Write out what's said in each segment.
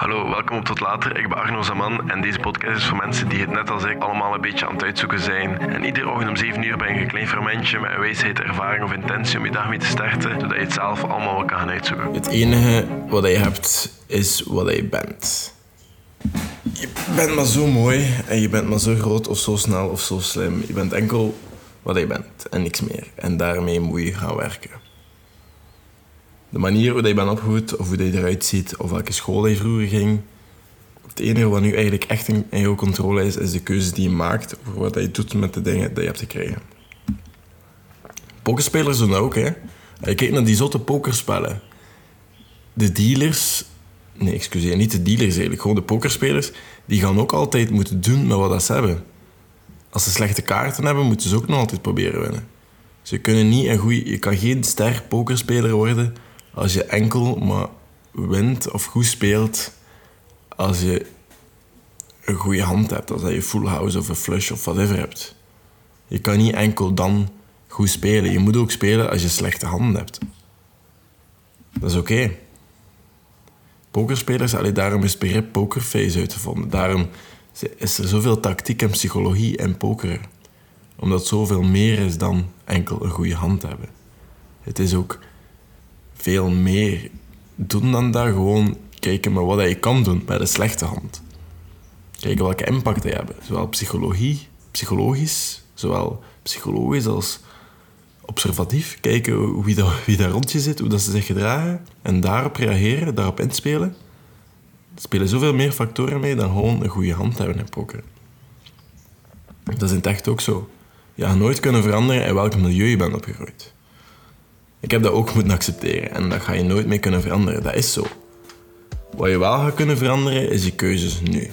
Hallo, welkom op Tot Later. Ik ben Arno Zaman en deze podcast is voor mensen die het net als ik allemaal een beetje aan het uitzoeken zijn. En iedere ochtend om 7 uur ben je een klein fermentje met een wijsheid, ervaring of intentie om je dag mee te starten, zodat je het zelf allemaal wel kan gaan uitzoeken. Het enige wat je hebt is wat je bent. Je bent maar zo mooi en je bent maar zo groot of zo snel of zo slim. Je bent enkel wat je bent en niks meer. En daarmee moet je gaan werken. De manier hoe je bent opgevoed, of hoe je eruit ziet, of welke school je vroeger ging. Het enige wat nu eigenlijk echt in jouw controle is, is de keuze die je maakt over wat je doet met de dingen die je hebt gekregen. Pokerspelers doen dat ook, hè. Je kijkt naar die zotte pokerspellen. De dealers... Nee, excuseer, niet de dealers eigenlijk. Gewoon de pokerspelers, die gaan ook altijd moeten doen met wat ze hebben. Als ze slechte kaarten hebben, moeten ze ook nog altijd proberen winnen. Ze kunnen niet een goeie, je kan geen ster pokerspeler worden als je enkel maar wint of goed speelt als je een goede hand hebt. Als je full house of een flush of whatever hebt. Je kan niet enkel dan goed spelen. Je moet ook spelen als je slechte handen hebt. Dat is oké. Pokerspelers, allee, daarom is het begrip pokerface uitgevonden. Daarom is er zoveel tactiek en psychologie in poker. Omdat zoveel meer is dan enkel een goede hand hebben. Het is ook veel meer doen dan dat. Gewoon kijken met wat je kan doen met een slechte hand. Kijken welke impact die hebben. Zowel psychologie, psychologisch, zowel psychologisch als observatief. Kijken wie, dat, wie daar rond je zit, hoe dat ze zich gedragen. En daarop reageren, daarop inspelen. Er spelen zoveel meer factoren mee dan gewoon een goede hand hebben in poker. Dat is in het echt ook zo. Je gaat nooit kunnen veranderen in welk milieu je bent opgegroeid. Ik heb dat ook moeten accepteren en dat ga je nooit meer kunnen veranderen. Dat is zo. Wat je wel gaat kunnen veranderen, is je keuzes nu.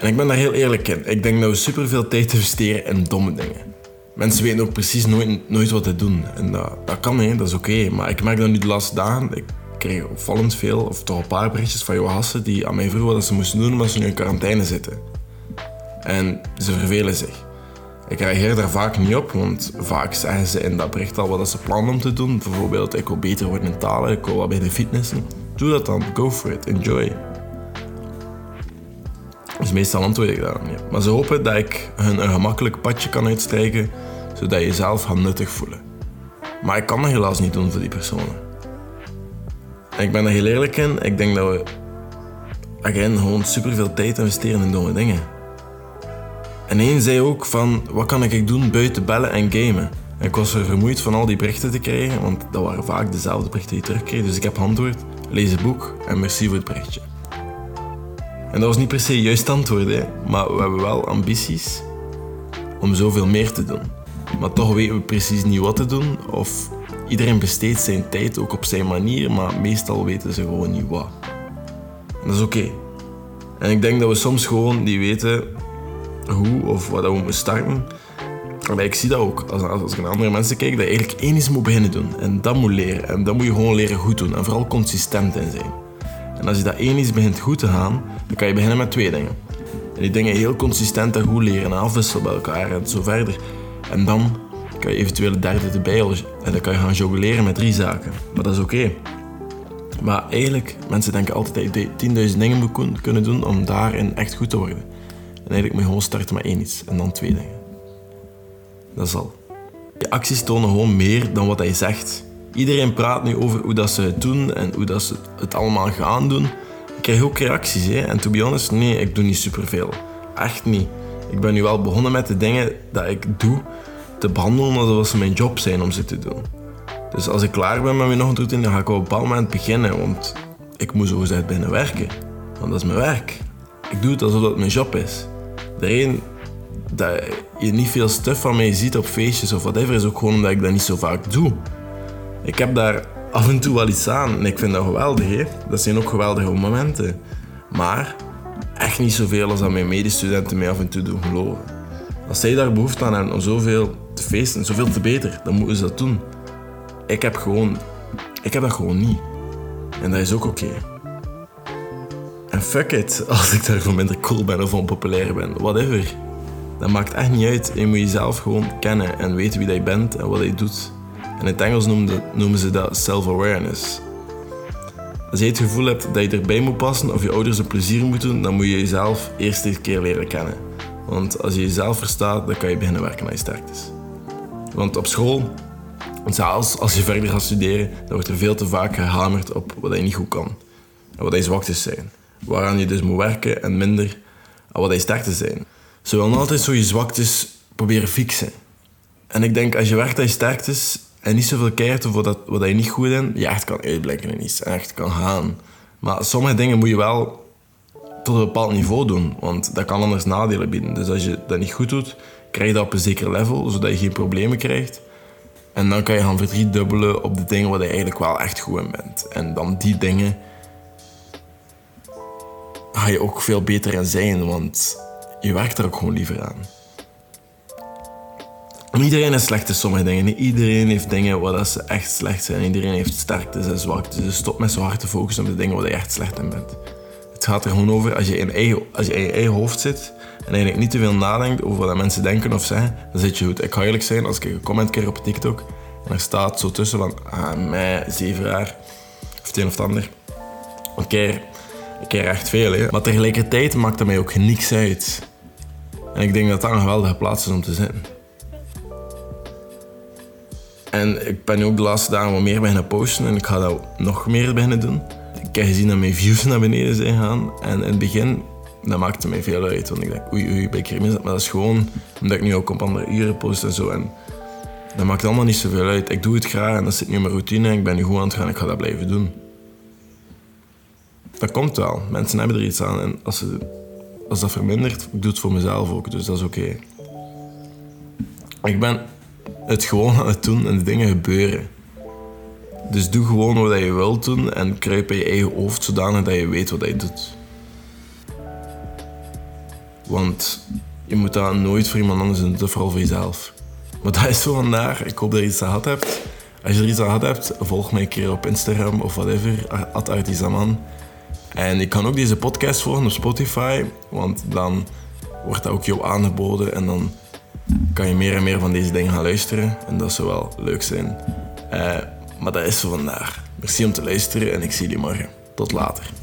En ik ben daar heel eerlijk in. Ik denk dat we superveel tijd investeren in domme dingen. Mensen weten ook precies nooit, nooit wat te doen. En dat, dat kan, hè. dat is oké. Maar ik merk dat nu de laatste dagen... Ik kreeg opvallend veel, of toch een paar berichtjes van Johassen... die aan mij vroegen wat ze moesten doen omdat ze nu in quarantaine zitten. En ze vervelen zich. Ik reageer daar vaak niet op, want vaak zeggen ze in dat bericht al wat ze plannen om te doen. Bijvoorbeeld, ik wil beter worden in talen, ik wil wat bij de fitnessen. Doe dat dan, go for it, enjoy. Dus meestal antwoord ik daar niet Maar ze hopen dat ik hun een gemakkelijk padje kan uitstrijken, zodat je jezelf gaat nuttig voelen. Maar ik kan dat helaas niet doen voor die personen. En ik ben er heel eerlijk in, ik denk dat we again, gewoon superveel tijd investeren in domme dingen. En één zei ook van, wat kan ik doen buiten bellen en gamen? En ik was er vermoeid van al die berichten te krijgen, want dat waren vaak dezelfde berichten die ik terugkreeg. Dus ik heb antwoord, lees het boek en merci voor het berichtje. En dat was niet per se juist antwoord, hè? maar we hebben wel ambities om zoveel meer te doen. Maar toch weten we precies niet wat te doen, of iedereen besteedt zijn tijd ook op zijn manier, maar meestal weten ze gewoon niet wat. Dat is oké. En ik denk dat we soms gewoon niet weten hoe of wat we moeten starten. Maar ik zie dat ook, als, als ik naar andere mensen kijk, dat je eigenlijk één iets moet beginnen doen. En dat moet leren. En dat moet je gewoon leren goed doen. En vooral consistent in zijn. En als je dat één iets begint goed te gaan, dan kan je beginnen met twee dingen. En die dingen heel consistent en goed leren en afwisselen bij elkaar en zo verder. En dan kan je eventueel het derde erbij En dan kan je gaan jongleren met drie zaken. Maar dat is oké. Maar eigenlijk, mensen denken altijd dat je 10.000 dingen moet kunnen doen om daarin echt goed te worden. En eigenlijk moet je gewoon starten met één iets en dan twee dingen. Dat is al. Je acties tonen gewoon meer dan wat hij zegt. Iedereen praat nu over hoe dat ze het doen en hoe dat ze het allemaal gaan doen. Ik krijg ook reacties, hè. En to be honest, nee, ik doe niet superveel. Echt niet. Ik ben nu wel begonnen met de dingen dat ik doe te behandelen alsof ze mijn job zijn om ze te doen. Dus als ik klaar ben met mijn ochtendroutine, dan ga ik op een bepaald moment beginnen, want ik moet zo gezegd binnen werken. Want dat is mijn werk. Ik doe het alsof het mijn job is. Reden dat je niet veel stuff van mij ziet op feestjes of whatever, is ook gewoon omdat ik dat niet zo vaak doe. Ik heb daar af en toe wel iets aan en ik vind dat geweldig. Dat zijn ook geweldige momenten. Maar echt niet zoveel als dat mijn medestudenten mij af en toe doen geloven. Als zij daar behoefte aan hebben om zoveel te feesten, zoveel te beter, dan moeten ze dat doen. Ik heb gewoon... Ik heb dat gewoon niet. En dat is ook oké. En fuck it, als ik daarvoor minder cool ben of onpopulair ben. Whatever. Dat maakt echt niet uit. Je moet jezelf gewoon kennen en weten wie je bent en wat je doet. En in het Engels noemen, ze dat self-awareness. Als je het gevoel hebt dat je erbij moet passen of je ouders een plezier moet doen, dan moet je jezelf eerst een keer leren kennen. Want als je jezelf verstaat, dan kan je beginnen werken aan je sterktes. Want op school, zelfs als je verder gaat studeren, dan wordt er veel te vaak gehamerd op wat je niet goed kan. En wat je zwaktes zijn. Waaraan je dus moet werken en minder aan wat je sterktes zijn. Ze willen altijd zo je zwaktes proberen fixen. En ik denk, als je werkt aan je sterktes en niet zoveel kijkt over dat, wat je niet goed in, je echt kan uitblikken in iets en echt kan gaan. Maar sommige dingen moet je wel tot een bepaald niveau doen, want dat kan anders nadelen bieden. Dus als je dat niet goed doet, krijg je dat op een zeker level, zodat je geen problemen krijgt. En dan kan je gaan verdriedubbelen op de dingen waar je eigenlijk wel echt goed in bent. En dan die dingen ga je ook veel beter in zijn, want je werkt er ook gewoon liever aan. iedereen is slecht in sommige dingen. Iedereen heeft dingen waar ze echt slecht zijn. Iedereen heeft sterktes en zwaktes. Dus stop met zo hard te focussen op de dingen waar je echt slecht in bent. Het gaat er gewoon over, als je in, eigen, als je in je eigen hoofd zit en eigenlijk niet te veel nadenkt over wat mensen denken of zeggen, dan zit je goed. Ik ga eerlijk zijn, als ik een comment krijg op TikTok en er staat zo tussen van, ah, mij, zeven jaar, of het een of het ander. Keer, een keer echt veel, hè. Maar tegelijkertijd maakt het mij ook niks uit. En ik denk dat dat een geweldige plaats is om te zitten. En ik ben ook de laatste dagen wat meer beginnen posten en ik ga dat nog meer beginnen doen. Ik heb gezien dat mijn views naar beneden zijn gaan. En in het begin, dat maakte mij veel uit. Want ik dacht, oei, oei, ben ik hier mis? Maar dat is gewoon omdat ik nu ook op andere uren post en zo. En dat maakt allemaal niet zoveel uit. Ik doe het graag en dat zit nu in mijn routine. Ik ben nu goed aan het gaan ik ga dat blijven doen. Dat komt wel. Mensen hebben er iets aan. En als, ze, als dat vermindert, ik doe het voor mezelf ook. Dus dat is oké. Ik ben het gewoon aan het doen en de dingen gebeuren. Dus doe gewoon wat je wilt doen en kruip in je eigen hoofd zodanig dat je weet wat je doet. Want je moet dat nooit voor iemand anders doen, vooral voor jezelf. Maar dat is zo vandaar. Ik hoop dat je iets gehad hebt. Als je er iets aan gehad hebt, volg mij een keer op Instagram of whatever, Artisaman. En je kan ook deze podcast volgen op Spotify, want dan wordt dat ook jou aangeboden en dan kan je meer en meer van deze dingen gaan luisteren. En dat zou wel leuk zijn. Uh, maar dat is voor vandaag. Merci om te luisteren en ik zie jullie morgen. Tot later.